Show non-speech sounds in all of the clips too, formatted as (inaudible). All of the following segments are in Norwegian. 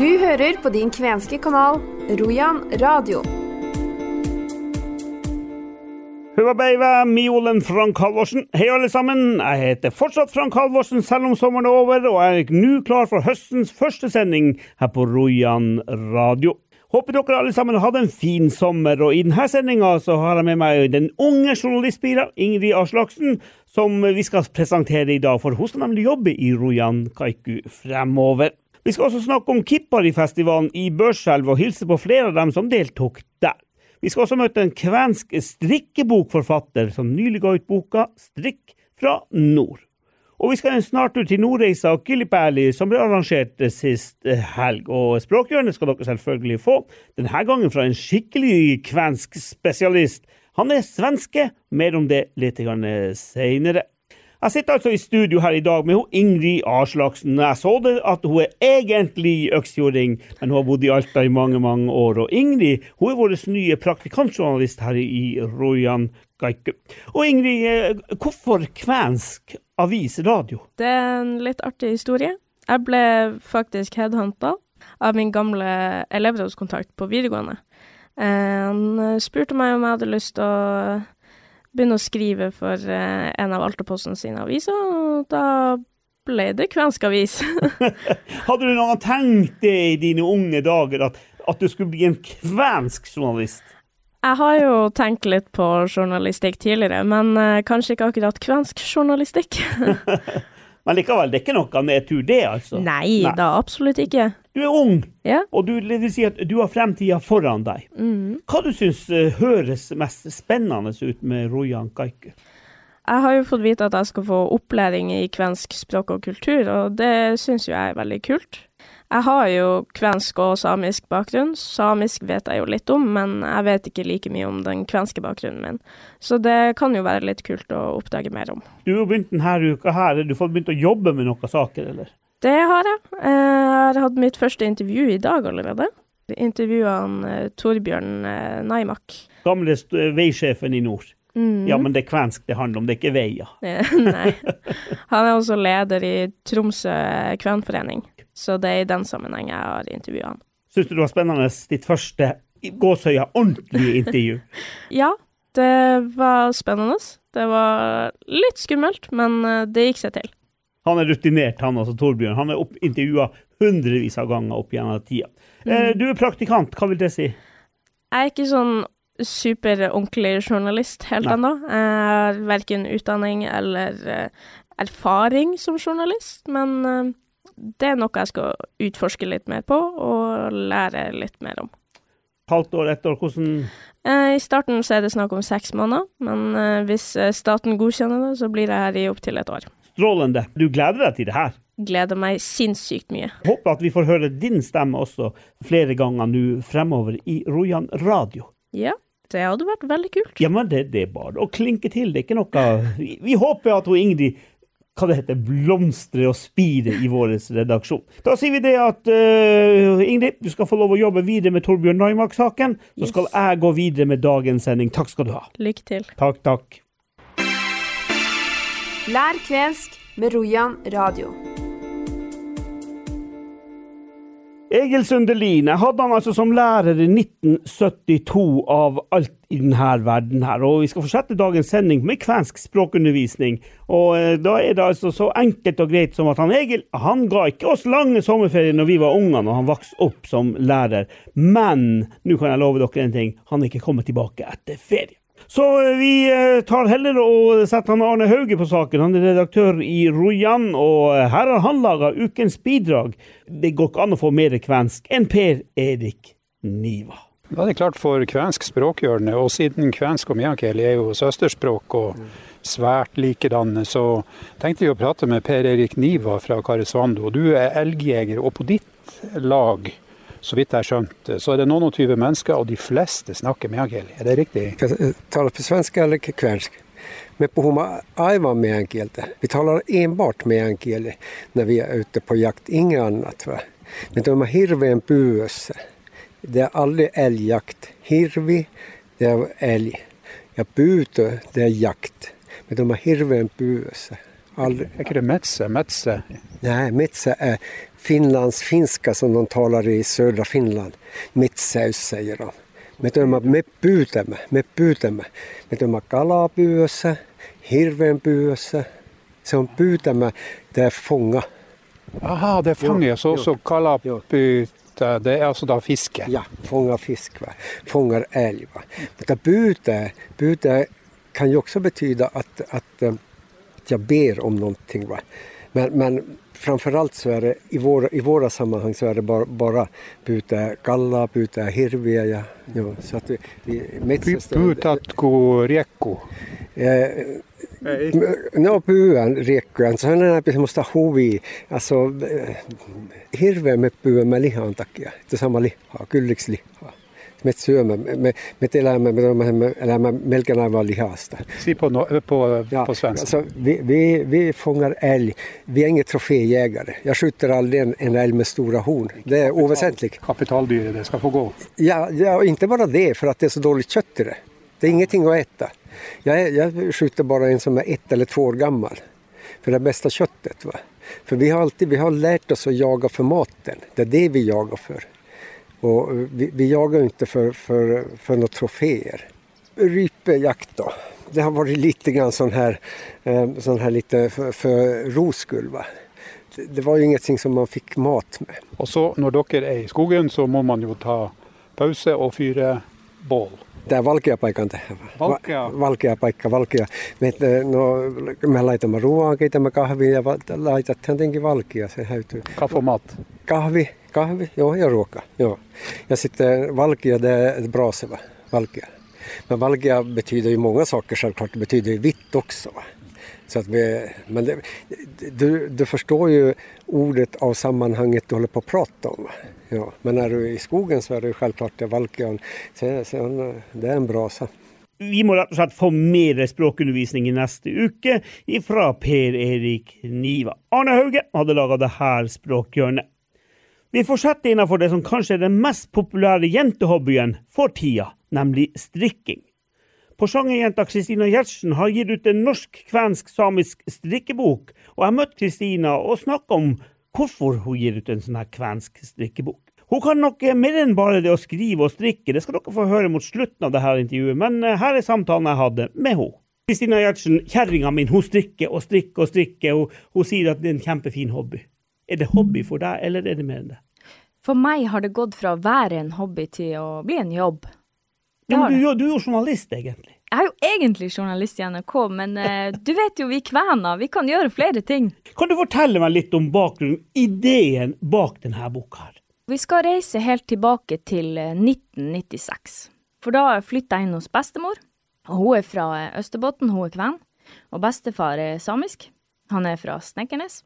Du hører på din kvenske kanal Rojan radio. Huvabeiva, Miolen Frank Halvorsen. Hei, alle sammen. Jeg heter fortsatt Frank Halvorsen selv om sommeren er over, og er nå klar for høstens første sending her på Rojan radio. Håper dere alle sammen hadde en fin sommer, og i denne sendinga har jeg med meg den unge journalistbira Ingrid Aslaksen, som vi skal presentere i dag, for hun skal nemlig jobbe i Rojan Kaiku fremover. Vi skal også snakke om Kippari-festivalen i Børselv og hilse på flere av dem som deltok der. Vi skal også møte en kvensk strikkebokforfatter som nylig ga ut boka Strikk fra nord. Og vi skal en snartur til Nordreisa og Kilipæli, som ble arrangert sist helg. Og språkhjørnet skal dere selvfølgelig få, denne gangen fra en skikkelig kvensk spesialist. Han er svenske, mer om det litt seinere. Jeg sitter altså i studio her i dag med hun Ingrid Aslaksen. Jeg så det at hun er egentlig øksfjording, men hun har bodd i Alta i mange mange år. Og Ingrid hun er vår nye praktikantjournalist her i Rojan Gaiku. Og Ingrid, eh, hvorfor kvensk avis radio? Det er en litt artig historie. Jeg ble faktisk headhunta av min gamle elevrådskontakt på videregående. Eh, han spurte meg om jeg hadde lyst til å begynne å skrive for eh, en av Altaposten sine aviser, og da ble det kvensk avis. (laughs) Hadde du noen tenkt det i dine unge dager, at, at du skulle bli en kvensk journalist? Jeg har jo tenkt litt på journalistikk tidligere, men uh, kanskje ikke akkurat kvensk journalistikk. (laughs) (laughs) Men likevel, det er ikke noe nedtur, det, altså? Nei, Nei, da absolutt ikke. Du er ung, ja. og du, det vil si at du har fremtida foran deg. Mm. Hva du syns uh, høres mest spennende ut med Rojan Kaiku? Jeg har jo fått vite at jeg skal få opplæring i kvensk språk og kultur, og det syns jo jeg er veldig kult. Jeg har jo kvensk og samisk bakgrunn. Samisk vet jeg jo litt om, men jeg vet ikke like mye om den kvenske bakgrunnen min. Så det kan jo være litt kult å oppdage mer om. Du har begynt denne uka her, du har begynt å jobbe med noen saker, eller? Det har jeg. Jeg har hatt mitt første intervju i dag allerede. Intervjua han eh, Torbjørn eh, Naimak. Gamle veisjefen i nord. Mm. Ja, men det er kvensk det handler om, det er ikke veier. (laughs) Nei. Han er også leder i Tromsø kvenforening. Så det er i den sammenheng jeg har intervjua han. Syns du det var spennende ditt første gåsøya ordentlige intervju? (laughs) ja, det var spennende. Det var litt skummelt, men eh, det gikk seg til. Han er rutinert, han altså, Torbjørn. Han er intervjua hundrevis av ganger opp gjennom tida. Mm. Eh, du er praktikant, hva vil det si? Jeg er ikke sånn superordentlig journalist helt ennå. Verken utdanning eller uh, erfaring som journalist, men uh, det er noe jeg skal utforske litt mer på og lære litt mer om. Halvt år, ett år, hvordan I starten så er det snakk om seks måneder, men hvis staten godkjenner det, så blir jeg her i opptil et år. Strålende. Du gleder deg til det her? Gleder meg sinnssykt mye. Håper at vi får høre din stemme også flere ganger nå fremover i Rojan radio. Ja. Det hadde vært veldig kult. Ja, men det, det er bare å klinke til. Det er ikke noe Vi, vi håper at hun Ingrid hva det heter, blomstrer og spirer i vår redaksjon. Da sier vi det at uh, Ingrid, du skal få lov å jobbe videre med Torbjørn Naimark-saken. Så yes. skal jeg gå videre med dagens sending. Takk skal du ha. Lykke til. Takk, takk. Lær kvensk med Rojan radio. Egil Sundeline hadde han altså som lærer i 1972 av alt i denne verden her. Og vi skal fortsette dagens sending med kvensk språkundervisning. Og eh, da er det altså så enkelt og greit som at han Egil han ga ikke oss lange sommerferier når vi var unger og han vokste opp som lærer. Men nå kan jeg love dere en ting, han er ikke kommet tilbake etter ferie. Så eh, vi eh, tar heller og setter han Arne Hauge på saken. Han er redaktør i Rojan, og eh, her har han laga ukens bidrag. Det går ikke an å få mer kvensk enn Per Erik Niva. Det er klart for kvensk språkhjørne, og siden kvensk og meänkieli er jo søsterspråk og svært likedanne, så tenkte vi å prate med Per Erik Niva fra Karisvando. Du er elgjeger, og på ditt lag så vidt jeg har skjønt, så er det noen og tyve mennesker, og de fleste snakker meänkieli. Er det riktig? Taler på svensk eller kvensk? Men på Homa Aiva meänkieltä. Vi talar enbart meänkieli när vi är ute på jakt, inget annat. Va? Men de har hirven pyydössä. Det är aldrig älgjakt. Hirvi, det är älg. Ja pyytö, det är jakt. Men de har hirven pyydössä. Aldrig. Er ikke det metse? Metse? Nej, metse är Finlands finska som de talar i södra Finland. Metsäys säger de. Me työmme, me pyytämme, me pyytämme. Me työmme kalaa pyydössä. Se on pyytämä, det är fånga. Aha, det fanget. Så, så kalapyte, det er altså då fiske? Ja, fånga fisk, va? fångar älg. Va? Men byte, byte kan ju också betyda att, att, eh, att jag ber om någonting. Va? Men, men framförallt så är det i våra, i våra sammanhang så är det bara, bara byte kalla, byte hirviä. Ja, ja, så att vi, vi metsästä- Putatko riekku? Eh, No pyydän riekkoja, se on enemmän semmoista huvia. Alltså, eh, hirveän me pyydämme lihan takia, että sama lihaa, kylliksi lihaa. Me syömme, me, me elämme, me, me, me elämme melkein aivan lihasta. Si på, no, på, Ja, på svensk. alltså, vi, vi, vi fångar älg, vi är inga troféjägare. Jag skjuter aldrig en, en älg med stora horn, det är oväsentligt. Kapitaldyr det ska få gå. Ja, ja, inte bara det, för att det är så dåligt kött i det. Det är ingenting att äta. Jag, jag skjuter bara en som är ett eller två år gammal. För det bästa köttet. Va? För vi har alltid vi har lärt oss att jaga för maten. Det är det vi jagar för. Och eh, vi, vi jagar ju inte för, för, för några troféer. Rypejakt då. Det har varit lite grann sån här, eh, sån här lite för, för skull. Va? Det, var ju ingenting som man fick mat med. Og så når dere er i skogen, så må man jo ta pause og fyre bål. Tämä on valkea paikka on tähän. Valkea? Va- valkea paikka, valkea. Me, eh, no, me laitamme ruoan, keitämme kahvia ja laitat jotenkin valkia, se häytyy. Kaffe og mat. Kahvi, kahvi, joo, ja ruoka. Joo. Ja sitten valkia, det är braseva, valkia. Men valkia betyder ju många saker självklart, det betyder ju vitt också. Va? Så att vi, men det, du, du förstår ju ordet av sammanhanget du håller på att prata om. Va? Ja, men när du är i skogen så är det ju självklart det valkian, så, så, det är en brasa. Vi må rett og slett få mer språkundervisning i neste uke fra Per Erik Niva. Arne Hauge hadde laga det her språkhjørnet. Vi fortsetter innenfor det som kanskje er den mest populære jentehobbyen for tida, nemlig strikking. Porsangerjenta Kristina Gjertsen har gitt ut en norsk-kvensk-samisk strikkebok, og jeg møtte Kristina og snakka om hvorfor hun gir ut en sånn her kvensk strikkebok. Hun kan nok eh, mer enn bare det å skrive og strikke, det skal dere få høre mot slutten av dette intervjuet, men eh, her er samtalen jeg hadde med henne. Kristina Gjertsen, kjerringa min, hun strikker og strikker og strikker, og hun sier at det er en kjempefin hobby. Er det hobby for deg, eller er det mer enn det? For meg har det gått fra å være en hobby til å bli en jobb. Ja, men du, du er jo journalist, egentlig. Jeg er jo egentlig journalist i NRK, men uh, (laughs) du vet jo vi kvener, vi kan gjøre flere ting. Kan du fortelle meg litt om bakgrunnen, ideen bak denne boka her? Vi skal reise helt tilbake til eh, 1996. For da flytta jeg inn hos bestemor. Hun er fra Østerbotten, Østerbotn, hun er kven. Og bestefar er samisk. Han er fra Snekkernes.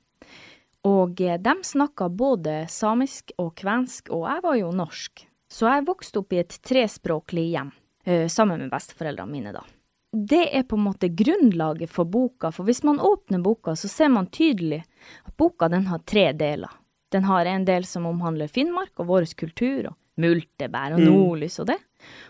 Og eh, de snakka både samisk og kvensk, og jeg var jo norsk. Så jeg vokste opp i et trespråklig hjem, eh, sammen med besteforeldrene mine, da. Det er på en måte grunnlaget for boka, for hvis man åpner boka, så ser man tydelig at boka den har tre deler. Den har en del som omhandler Finnmark og vår kultur, og multebær og nordlys og det.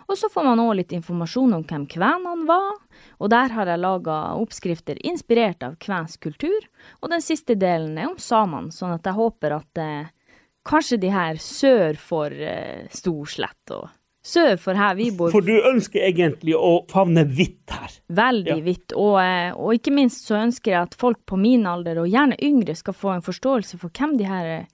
Og så får man òg litt informasjon om hvem kvenene var, og der har jeg laga oppskrifter inspirert av kvensk kultur. Og den siste delen er om samene, sånn at jeg håper at eh, kanskje de her sør for eh, Storslett og sør for her vi bor, For du ønsker egentlig å favne hvitt her. veldig Ja. hvitt, Og, eh, og ikke minst så ønsker jeg at folk på min alder, og gjerne yngre, skal få en forståelse for hvem de her eh,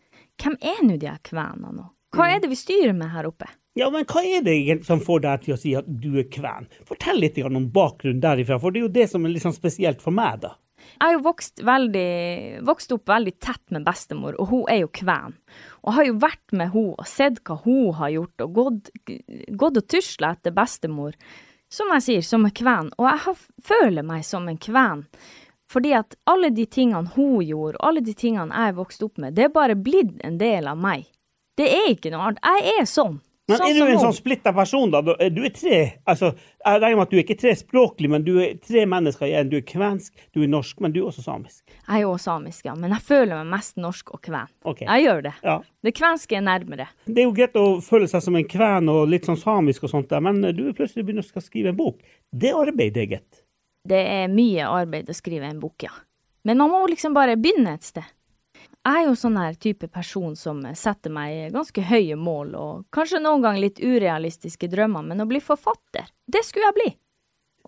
Hvem er nå de her kvenene og Hva Mm. er det vi styrer med her oppe? Ja, men hva er det egentlig som får deg til å si at du er kven? Fortell litt om bakgrunnen derifra, for det er jo det som er litt sånn spesielt for meg, da. Jeg har jo vokst, veldig, vokst opp veldig tett med bestemor, og hun er jo kven. Og har jo vært med henne og sett hva hun har gjort, og gått, gått og tusla etter bestemor. Som jeg sier, som en kven. Og jeg har, føler meg som en kven. Fordi at alle de tingene hun gjorde, alle de tingene jeg er vokst opp med, det er bare blitt en del av meg. Det er ikke noe annet. Jeg er sånn. Men sånn er du en sånn splitta person, da? Da- Du er tre Altså, jeg regner med at du er ikke trespråklig, men du er tre mennesker igjen. Du er kvensk, du er norsk, men du er også samisk. Jeg er også samisk, ja, men jeg føler meg mest norsk og kven. Okay. Jeg gjør det. Ja. Det kvenske er nærmere. Det er jo greit å føle seg som en kven og litt sånn samisk og sånt, der, men du er plutselig begynner å skrive en bok. Det arbeidet, gitt. Det er mye arbeid å skrive en bok, ja. Men man må liksom bare begynne et sted. Jeg er jo sånn her type person som setter meg ganske høye mål, og kanskje noen gang litt urealistiske drømmer, men å bli forfatter, det skulle jeg bli.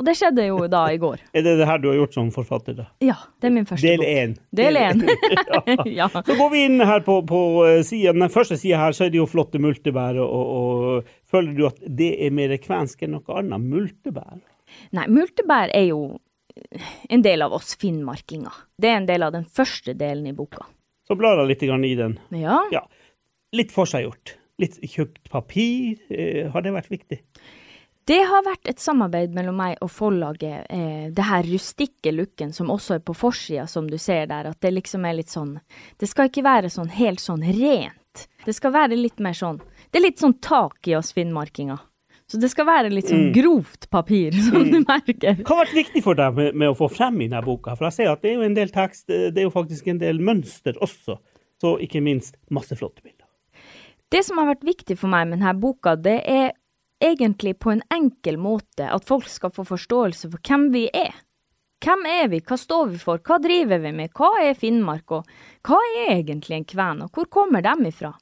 Og det skjedde jo da i går. (laughs) Er det det her du har gjort som forfatter? da? Ja, det er min første Del én. Del én. (laughs) ja. Så går vi inn her på, på eh, siden. Den første sida her, så er det jo flotte multebær. Og, og føler du at det er mer kvensk enn noe annet? Multebær? Nei, multebær er jo en del av oss finnmarkinger. Det er en del av den første delen i boka. Så blar jeg litt i den. Ja. Ja. Litt forseggjort. Litt tjukt papir. Eh, har det vært viktig? Det har vært et samarbeid mellom meg og forlaget, eh, det her rustikke looken som også er på forsida, som du ser der, at det liksom er litt sånn Det skal ikke være sånn helt sånn rent. Det skal være litt mer sånn Det er litt sånn tak i oss finnmarkinger. Så det skal være litt sånn Mm. grovt papir, som du merker. Hva har vært viktig for deg med, med å få frem i denne boka? For jeg ser at det er jo en del tekst, eh, det er jo faktisk en del mønster også. Så ikke minst masse flotte bilder. Det som har vært viktig for meg med denne boka, det er egentlig på en enkel måte at folk skal få forståelse for hvem vi er. Hvem er vi, hva står vi for, hva driver vi med, hva er Finnmark, og hva er egentlig en kven, og hvor kommer de ifra?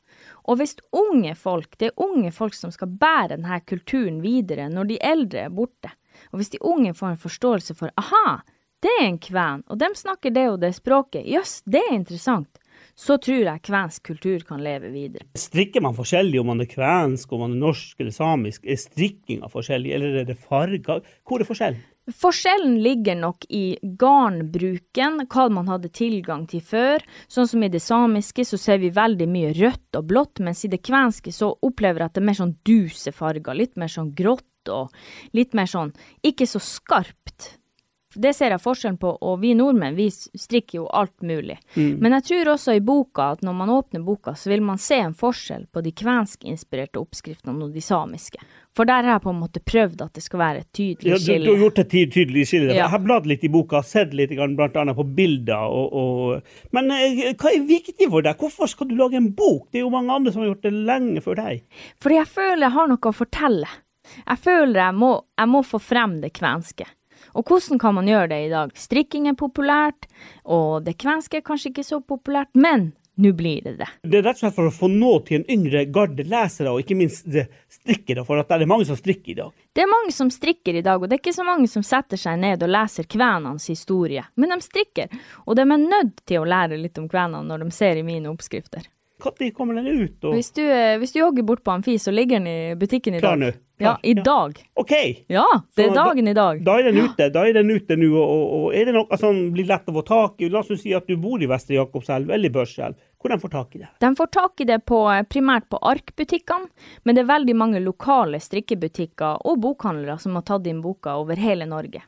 Og hvis unge folk, det er unge folk som skal bære denne kulturen videre når de eldre er borte, og hvis de unge får en forståelse for aha, det er en kven, og dem snakker det og det språket, jøss, det er interessant, så tror jeg kvensk kultur kan leve videre. Strikker man forskjellig om man er kvensk, om man er norsk eller samisk? Er strikkinga forskjellig, eller er det farger? Hvor er forskjellen? Forskjellen ligger nok i garnbruken, hva man hadde tilgang til før. Sånn som i det samiske så ser vi veldig mye rødt og blått, mens i det kvenske så opplever jeg at det er mer sånn duse farger, litt mer sånn grått og litt mer sånn ikke så skarpt. Det ser jeg forskjellen på, og vi nordmenn vi strikker jo alt mulig. Men jeg tror også i boka at når man åpner boka, så vil man se en forskjell på de kvensk-inspirerte oppskriftene og de samiske. For der har jeg på en måte prøvd at det skal være et tydelig Ja, du, skille. du har gjort et tydelig skille. Ja. Jeg har bladd litt i boka, sett litt annet på bilder. Og, og, men eh, hva er viktig for deg? Hvorfor skal du lage en bok? Det er jo mange andre som har gjort det lenge før deg. Fordi jeg føler jeg har noe å fortelle. Jeg føler jeg må, jeg må få frem det kvenske. Og hvordan kan man gjøre det i dag? Strikking er populært, og det kvenske er kanskje ikke så populært, men nå blir det det. Det er rett og slett for å få nå til en yngre garde lesere, og ikke minst strikkere, for det er mange som strikker i dag. Det er mange som strikker i dag, og det er ikke så mange som setter seg ned og leser kvenenes historie, men de strikker, og de er nødt til å lære litt om kvenene når de ser i mine oppskrifter. Når kommer den ut? Og... Hvis du, eh, hvis du jogger bort på Amfi, så ligger den i butikken i Klar dag. nå? Ja, i dag. OK! Ja, det er dagen i dag. Da er den ute da er den ute nå, og, og, er det noe som blir lett å få tak i? La oss si at du bor i Vestre Jakobselv eller Børselv. Hvordan får tak i det? De får tak i det på, eh, primært på arkbutikkene, men det er veldig mange lokale strikkebutikker og bokhandlere som har tatt inn boka over hele Norge.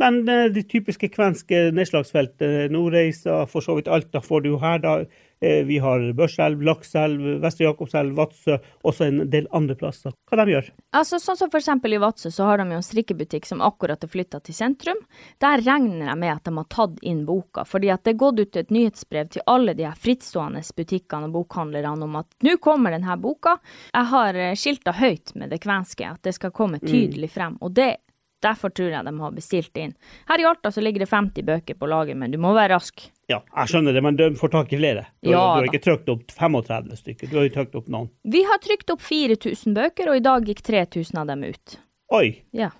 Men eh, de typiske kvenske nedslagsfeltet, Nordreisa, for så vidt Alta, får du her, da. Eh, Vi har Børselv, Lakselv, Vestre Jakobselv, Vadsø, også en del andre plasser. Hva de gjør? Altså, sånn som eksempel i Vadsø, så har de jo en strikkebutikk som akkurat er flytta til sentrum. Der regner jeg med at de har tatt inn boka, fordi at det er gått ut et nyhetsbrev til alle de her frittstående butikkene og bokhandlerne om at nå kommer denne boka. Jeg har eh, skilta høyt med det kvenske, at det skal komme tydelig frem, og det Derfor tror jeg de har bestilt inn. Her i Alta så ligger det 50 bøker på lager, men du må være rask. Ja, jeg skjønner det, men de får tak i flere. Du, Ja, du har ikke trykt opp 35 stykker, du har jo trykt opp noen. Vi har trykt opp 4000 bøker, og i dag gikk 3000 av dem ut. Oi, Ja.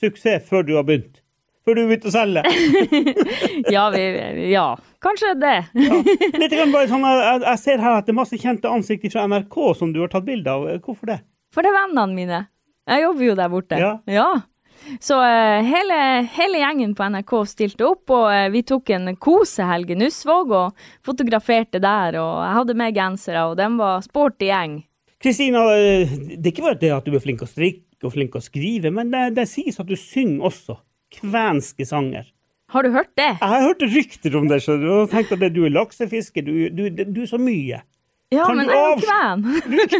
suksess før du har begynt. Før du har begynt å selge. (laughs) Ja, vi, ja. kanskje det. Litt grann bare sånn, jeg, jeg ser her at det er masse kjente ansikter fra NRK som du har tatt bilde av. Hvorfor det? For det er vennene mine. Jeg jobber jo der borte. Ja. Ja. Så uh, hele, hele gjengen på NRK stilte opp, og uh, vi tok en kosehelg i Nussvåg og fotograferte der. Og jeg hadde med gensere, og den var sporty gjeng. Kristina, det er ikke bare det at du er flink å strikke og flink å skrive, men det, det sies at du synger også. Kvenske sanger. Har du hørt det? Jeg har hørt rykter om det, skjønner du, og tenkt at det- du er laksefisker, du, du, du er så mye. Ja, Kan men jeg er kven.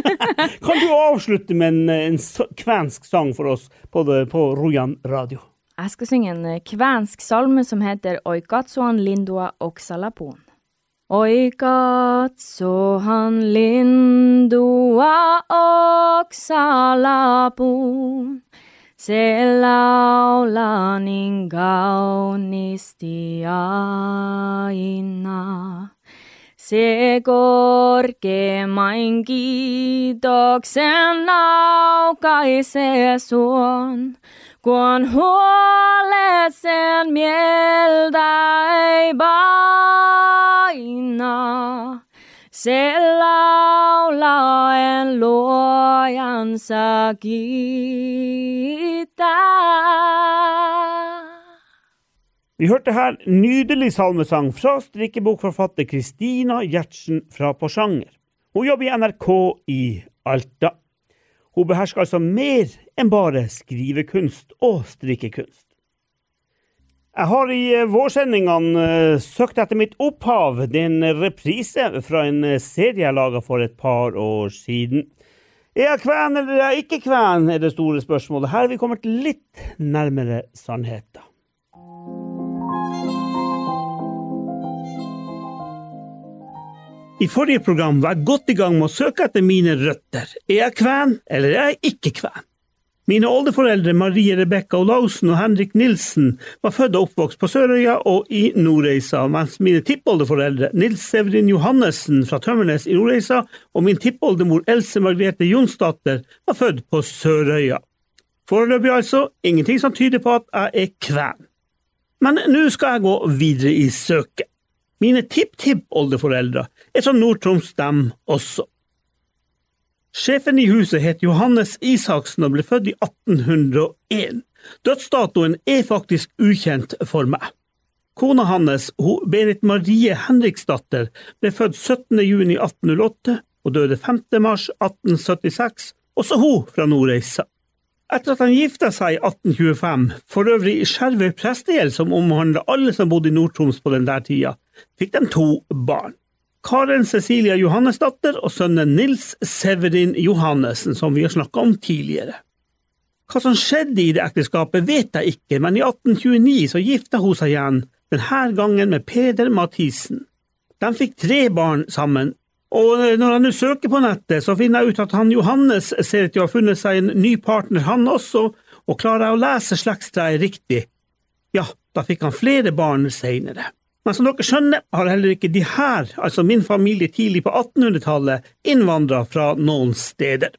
(laughs) Kan du avslutte med en, en kvensk sang for oss på, det, på Rojan radio? Jeg skal synge en eh, kvensk salme som heter Oikatsoan lindua oksalapon. Oikatsohan lindua oksalapon. Se laulanin kaunisti aina. Se korkeimmain kiitoksen laukaisee suon, kun huolet sen mieltä ei paina. Se laulaen luojansa kiittää. Vi hørte her nydelig salmesang fra strikkebokforfatter Kristina Gjertsen fra Porsanger. Hun jobber i NRK i Alta. Hun behersker altså mer enn bare skrivekunst og strikkekunst. Jeg har i eh, vårsendingene uh, søkt etter mitt opphav. Det er en reprise fra en eh, serie jeg laga for et par år siden. Er jeg kven eller er jeg ikke kven, er det store spørsmålet. Her har vi kommet litt nærmere sannheten. I forrige program var jeg godt i gang med å søke etter mine røtter. Er jeg kven, eller er jeg ikke kven? Mine oldeforeldre Marie Rebekka Olaussen og Henrik Nilsen var født og oppvokst på Sørøya og i Nordreisa, mens mine tippoldeforeldre Nils Severin Johannessen fra Tømmernes i Nordreisa og min tippoldemor Else Margrethe Jonsdatter var født på Sørøya. Foreløpig altså ingenting som tyder på at jeg er kven. Men nå skal jeg gå videre i søket. Mine tipptippoldeforeldre er fra Nord-Troms, dem også. Sjefen i huset het Johannes Isaksen og ble født i 1801. Dødsdatoen er faktisk ukjent for meg. Kona hans, Berit Marie Henriksdatter, ble født 17. juni 1808 og døde 5. mars 1876, også hun fra Nordreisa. Etter at han gifta seg i 1825, for øvrig i Skjervøy prestegjeld som omhandla alle som bodde i Nord-Troms på den der tida, fikk de to barn. Karen Cecilia Johannesdatter og sønnen Nils Severin Johannessen, som vi har snakka om tidligere. Hva som skjedde i det ekteskapet, vet jeg ikke, men i 1829 så gifta hun seg igjen, denne gangen med Peder Mathisen. De fikk tre barn sammen, og når jeg nå søker på nettet, så finner jeg ut at han Johannes ser ut til å ha funnet seg en ny partner, han også, og klarer jeg å lese slektstreet riktig, ja, da fikk han flere barn seinere. Men som dere skjønner, har heller ikke de her, altså min familie tidlig på 1800-tallet, innvandra fra noen steder.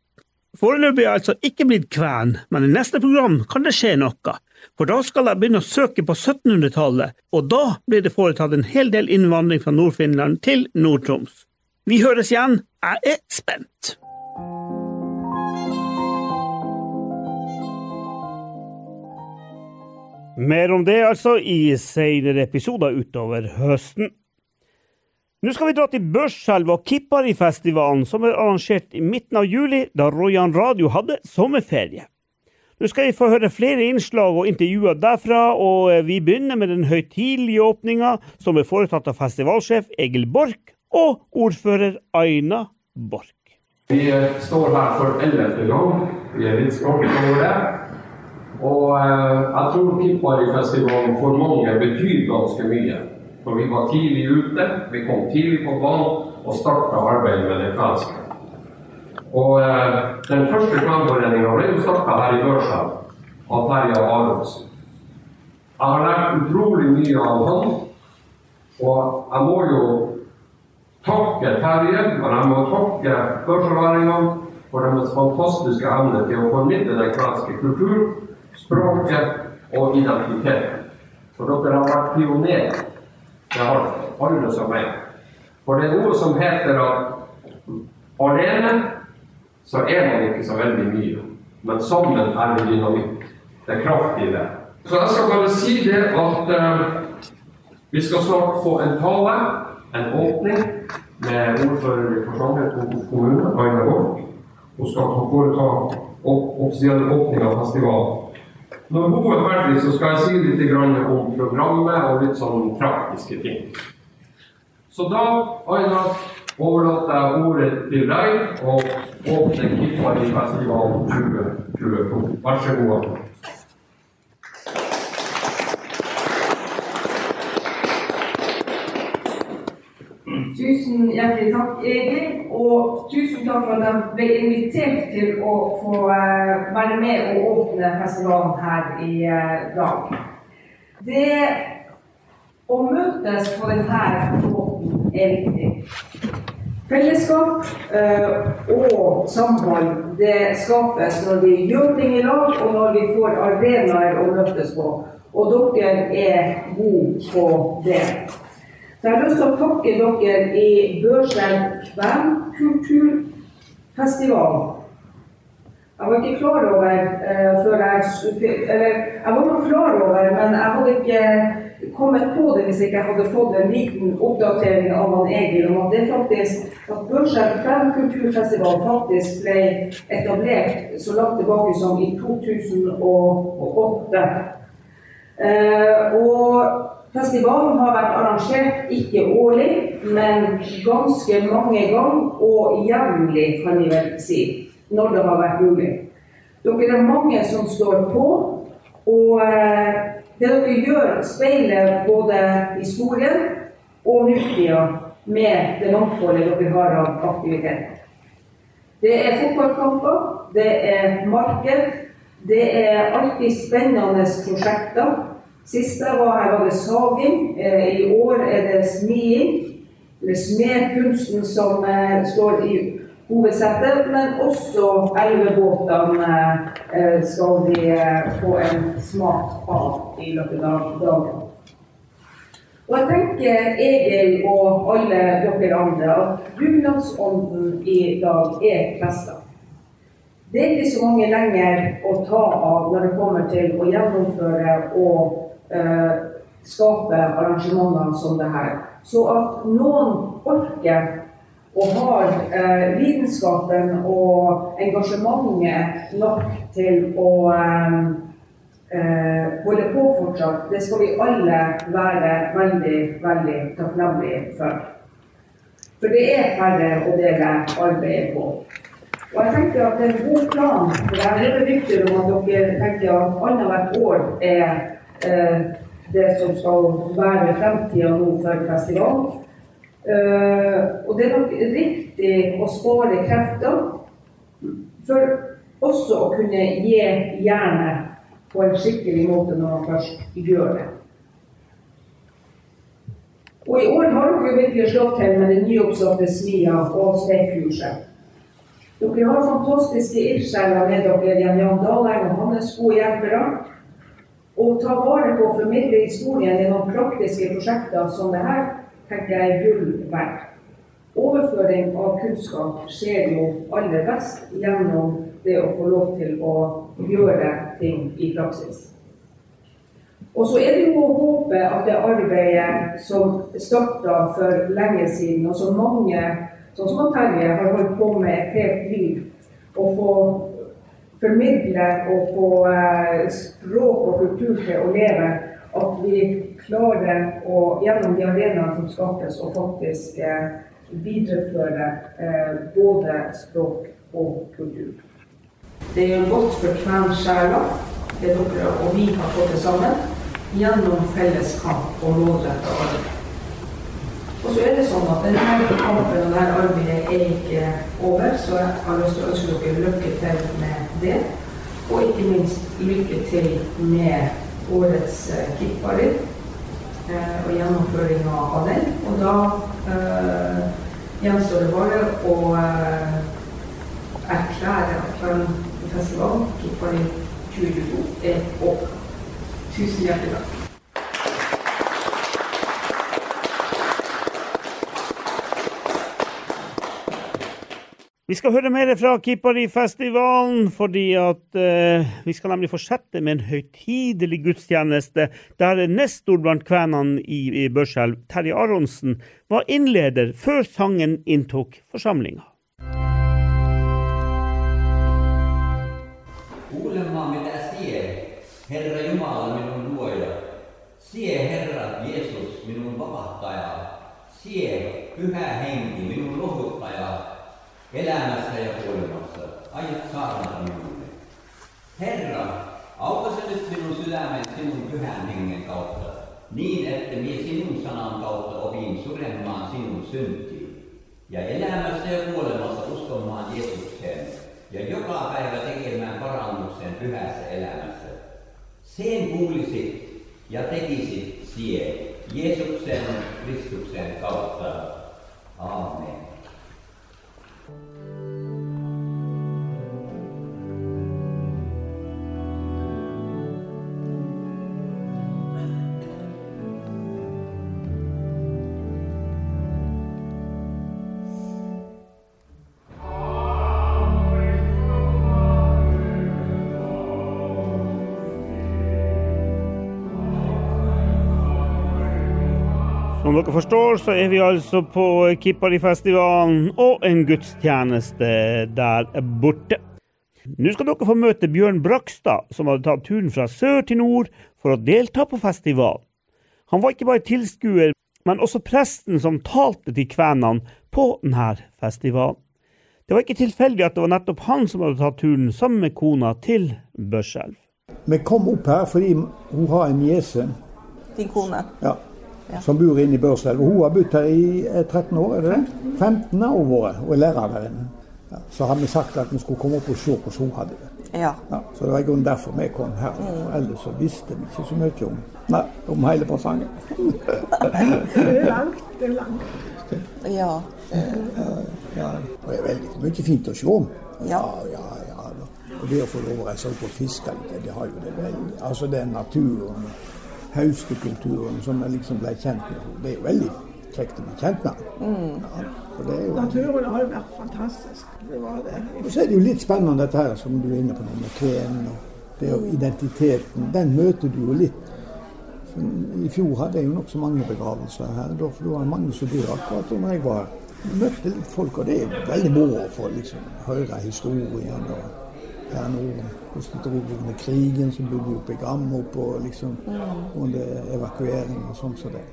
Foreløpig er jeg altså ikke blitt kven, men i neste program kan det skje noe, for da skal jeg begynne å søke på 1700-tallet, og da blir det foretatt en hel del innvandring fra Nord-Finland til Nord-Troms. Vi høres igjen, jeg er spent. Mer om det altså i senere episoder utover høsten. Nå skal vi dra til Børselv og Kipparifestivalen, som er arrangert i midten av juli, da Rojan Radio hadde sommerferie. Nå skal vi få høre flere innslag og intervjuer derfra, og vi begynner med den høytidelige åpninga, som er foretatt av festivalsjef Egil Borch og ordfører Aina Borch. Vi står her for ellevte gang. Vi er litt stolte over det. Og eh, jeg tror Pippari-festivalen for mange betyr ganske mye. For vi var tidlig ute, vi kom tidlig på banen og starta arbeidet med det kvenske. Og eh, den første kvenforeninga ble jo starta her i Børselv av Terje Aronsen. Jeg har lært utrolig mye av han, og jeg må jo takke Terje, men jeg må takke børselværingene for deres fantastiske evne til å formidle den kvenske kulturen språket og identiteten. For dere har vært pionerer. Det har alle som er. For det er noe som heter at alene så er man ikke så veldig mye. Men sammen er det dynamikk. Det er kraft i det. Så jeg skal bare si det at uh, vi skal snart få en tale, en åpning, med ordfører i Porsanger kommune, Aina Borch. Hun skal foreta offisiell åpning av festivalen. Når hun er ferdig, så skal jeg si litt om programmet og litt sånn praktiske ting. Så da, Aina, overlater jeg ordet til deg og åpner Kippari-festivalen 2022. Vær så god. Tusen Hjertelig takk, Egil. Og tusen takk for at de ble invitert til å få uh, være med og åpne festivalen her i uh, dag. Det å møtes på denne måten er viktig. Fellesskap uh, og samhold det skapes når vi gjør ting i lag, og når vi får arenaer å møtes på. Og dere er gode på det. Så jeg har lyst til å takke dere i Børselv kvenkulturfestival. Jeg var ikke klar over uh, før jeg Eller jeg var nok klar over, men jeg hadde ikke kommet på det hvis ikke jeg hadde fått en liten oppdatering av han Egil om at det faktisk at Børselv kvenkulturfestival faktisk ble etablert så langt tilbake som i 2008. Uh, og Festivalen har vært arrangert ikke årlig, men ganske mange ganger og jevnlig, kan vi vel si, når det har vært mulig. Dere er mange som står på, og eh, det dere gjør, speiler både historien og nutida med det mangfoldet dere har av aktivitet. Det er fotballkamper, det er marked, det er alltid spennende prosjekter. Sist jeg var her, var det saging. Eh, I år er det smiing. Eller smedkunsten som eh, står i hovedsettet. Men også elvebåtene eh, skal vi få en smak av i løpet av dagen. Og jeg tenker Egil og alle dere andre at dugnadsånden i dag er festa. Det er ikke så mange lenger å ta av når det kommer til å gjennomføre og eh, skape arrangementer som det her. Så at noen orker og har eh, lidenskapen og engasjementet nok til å eh, eh, holde på fortsatt, det skal vi alle være veldig, veldig takknemlige for. For det er færre å dele arbeidet på. Og jeg tenker at det er en god plan. For jeg hører rykter om at dere tenker at annethvert år er det som skal være fremtida nå for festivalen. Eh, og det er nok riktig å spare krefter for også å kunne gi jernet på en skikkelig måte når man først gjør det. Og i år har dere virkelig slått til med den nyoppsatte smia og stekekurset. Dere har fantastiske ildsjeler med dere, Jan Daleng og hans gode hjelpere. Å ta vare på å formidle historien gjennom praktiske prosjekter som det her, tenker jeg er gull verdt. Overføring av kunnskap skjer jo aller best gjennom det å få lov til å gjøre ting i praksis. Og så er det jo å håpe at det arbeidet som starta for lenge siden, og som mange, sånn som Terje, har holdt på med et helt liv, å få formidle og få eh, språk og kultur til å leve, at vi klarer å, gjennom de arenaene som skapes, å faktisk eh, videreføre eh, både språk og kultur. Det er godt for kvensjela, det dere og vi har fått det sammen, gjennom felles kamp og målretta arbeid. Og så er det sånn at denne kampen og dette arbeidet er ikke over, så jeg har lyst til å ønske dere lykke til med det. Og ikke minst lykke til med årets uh, kickballer uh, og gjennomføringa av den. Og da uh, gjenstår det bare å uh, erklære at Kveldfestivalen, kickparty 2022, er over. Tusen hjertelig takk. Vi skal høre mer fra Kippari-festivalen, fordi at eh, vi skal nemlig fortsette med en høytidelig gudstjeneste der nestor blant kvenene i, i Børselv, Terje Aronsen, var innleder før sangen inntok forsamlinga. Herra Jumala minun luoja, sie Herra Jeesus minun vapahtaja, sie Pyhä Henki elämässä ja kuolemassa. Aiot saarnata minulle. Herra, auta se nyt minun sydämen sinun pyhän hengen kautta, niin että minä sinun sanan kautta opin suremaan sinun syntiin. ja elämässä ja kuolemassa uskomaan Jeesukseen ja joka päivä tekemään parannuksen pyhässä elämässä. Sen kuulisit ja tekisit sie Jeesuksen Kristuksen kautta. Amen. Música forstår, så er vi altså på Kippari-festivalen og en gudstjeneste der borte. Nå skal dere få møte Bjørn Brakstad, som hadde tatt turen fra sør til nord for å delta på festivalen. Han var ikke bare tilskuer, men også presten som talte til kvenene på denne festivalen. Det var ikke tilfeldig at det var nettopp han som hadde tatt turen sammen med kona til Børselv. Vi kom opp her fordi hun har en niese Din kone? ja, som bor inne i Børselv. Hun har bodd her i eh, 13 år, er det det? 15 år vært og er lærer der inne. Ja, så har vi sagt at vi skulle komme opp og se hvordan hun hadde det. Ja. Ja, så det var i grunnen derfor vi kom her. For ellers så visste vi ikke så mye om, nei, om hele presangen. (laughs) Det er langt, det er langt. Ja. Ja, og det er veldig mye fint å se om. Ja. ja, ja. Og det å få lov å reise opp og fiske litt, det har jo det veldig Altså det er naturen, haustekulturen som jeg liksom ble kjent med, det er jo veldig kjekt å bli kjent med. Ja, og det er jo Naturen har jo vært fantastisk. Det var det. og så er det jo litt spennende dette her som du er inne på nå, med kvenen og det og identiteten. Den møter du jo litt. I fjor hadde jeg jo nokså mange begravelser her, for det var mange som døde akkurat da jeg var her. Jeg møtte litt folk, og det er veldig moro å få liksom, høre historien. og høre nå, hvordan under krigen, så bodde vi oppe i Gammerup og liksom under evakuering og sånn som det.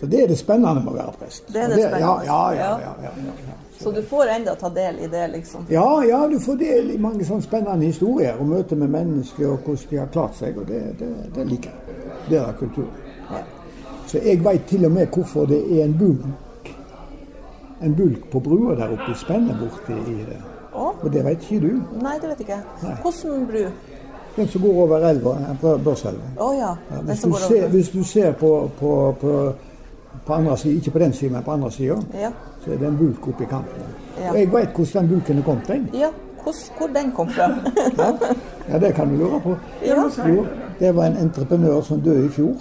Så det er det spennende med å være prest. Det er det, det spennende. Ja, ja, ja. ja, ja, ja, ja. Så du får enda ta del i det, liksom? Ja, ja, du får del i mange sånne spennende historier og møte med mennesker og hvordan de har klart seg, og det, det, det liker jeg. Det er kultur. Så jeg veit til og med hvorfor det er en bulk en bulk på brua der oppe i spennet borti i det. Å? Og det vet ikke du. Nei, det vet jeg ikke. Nei. Hvordan bru? Den som går over elva, eh, Bør- Børselva. Å ja. Ja, Den hvis, du går ser, hvis du ser på, på, på, på andre siden, ikke på den siden, men på andre siden, Ja. så er det en bulk oppi kanten. Ja. Og jeg vet hvordan den bulken er kommet. jeg. ja. Hvordan, hvor den kom fra? (laughs) Ja, det kan du lure på. Ja. Jo, det var en entreprenør som døde i fjor.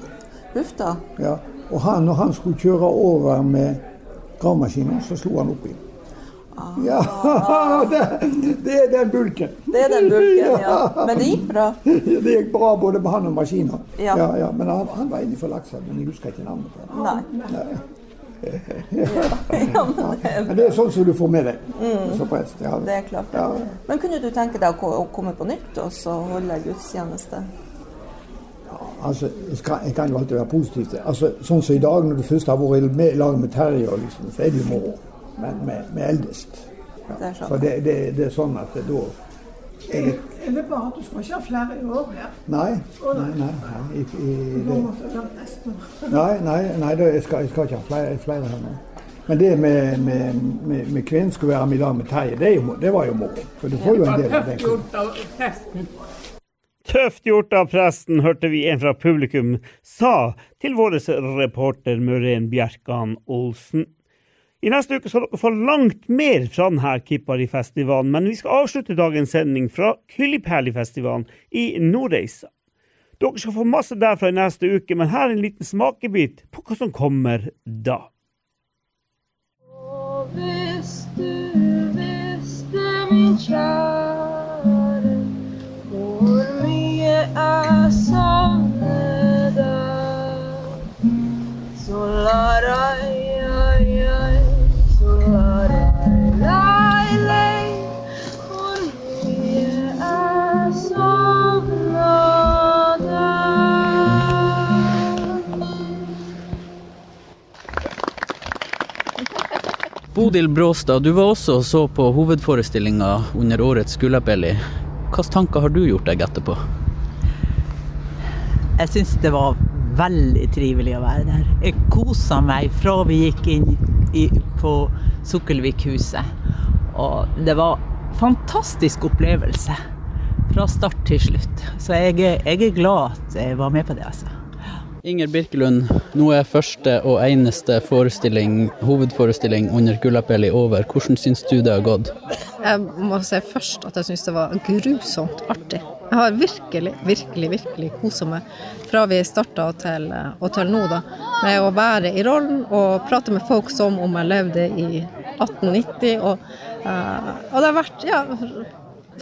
Huff da. Ja. Og han, når han skulle kjøre over med gravemaskinen, så slo han oppi. Ja, (laughs) det, det er den bulken. Det er den bulken, ja. (laughs) Men det gikk bra? Det gikk bra både med han og maskinen. Ja. Ja, ja, men han, han var innenfor laksa, men jeg husker ikke navnet på han. Nei. Nei. (laughs) Ja, men det er sånn som du får med deg som prest. Ja. Det er klart. Ja. Men kunne du tenke deg å komme på nytt og så holde gudstjeneste? Altså, jeg, kan jo alltid være positiv altså, Sånn som i dag, når du først har vært med i lag med Terje, liksom, så er det jo moro. Men med, med eldest. Ja. Det er. Så det, det, det er sånn at det, da jeg, Er det bare at du skal ikke ha flere i år her? Nei. Nei, nei. nei, i, i, det, nei, nei, nei jeg, skal, jeg skal ikke ha flere, flere her nå. Men det med, med, med, med kvinnen skulle være middag i lag med Terje, det, det var jo moro. For du får jo en del av den. Tøft gjort av presten, hørte vi en fra publikum sa til vår reporter Møren Bjerkan Olsen. I neste uke skal dere få langt mer fra denne Kippari-festivalen, men vi skal avslutte dagens sending fra Kyllipærli-festivalen i Nordreisa. Dere skal få masse derfra i neste uke, men her er en liten smakebit på hva som kommer da. Bodil Bråstad, du var også og så på hovedforestillinga under årets Gullapelli. Hvilke tanker har du gjort deg etterpå? Jeg syns det var veldig trivelig å være der. Jeg kosa meg fra vi gikk inn i, på Sukkelvikhuset. Og det var fantastisk opplevelse fra start til slutt. Så jeg, jeg er glad at jeg var med på det, altså. Inger Birkelund, nå er første og eneste forestilling, hovedforestilling under Gullapelli over. Hvordan syns du det har gått? Jeg må si først at jeg syns det var grusomt artig. Jeg har virkelig, virkelig, virkelig kosa meg fra vi starta til, til nå, da. Med å være i rollen og prate med folk som om jeg levde i 1890. Og, eh, og det har vært ja,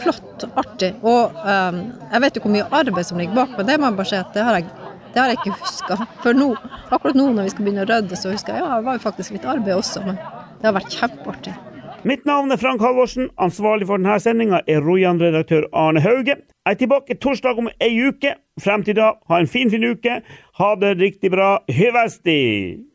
flott, artig. Og um, jeg vet jo hvor mye arbeid som ligger bak, men det må jeg bare si at det har jeg, det har jeg ikke huska. For nå, akkurat nå når vi skal begynne å rydde, så husker jeg ja, det var jo faktisk litt arbeid også, men det har vært kjempeartig. Mitt navn er Frank Halvorsen. Ansvarlig for denne sendinga er Rojan-redaktør Arne Hauge. Jeg er tilbake torsdag om ei uke. Frem til da, ha en fin, fin uke. Ha det riktig bra. Hyvesti!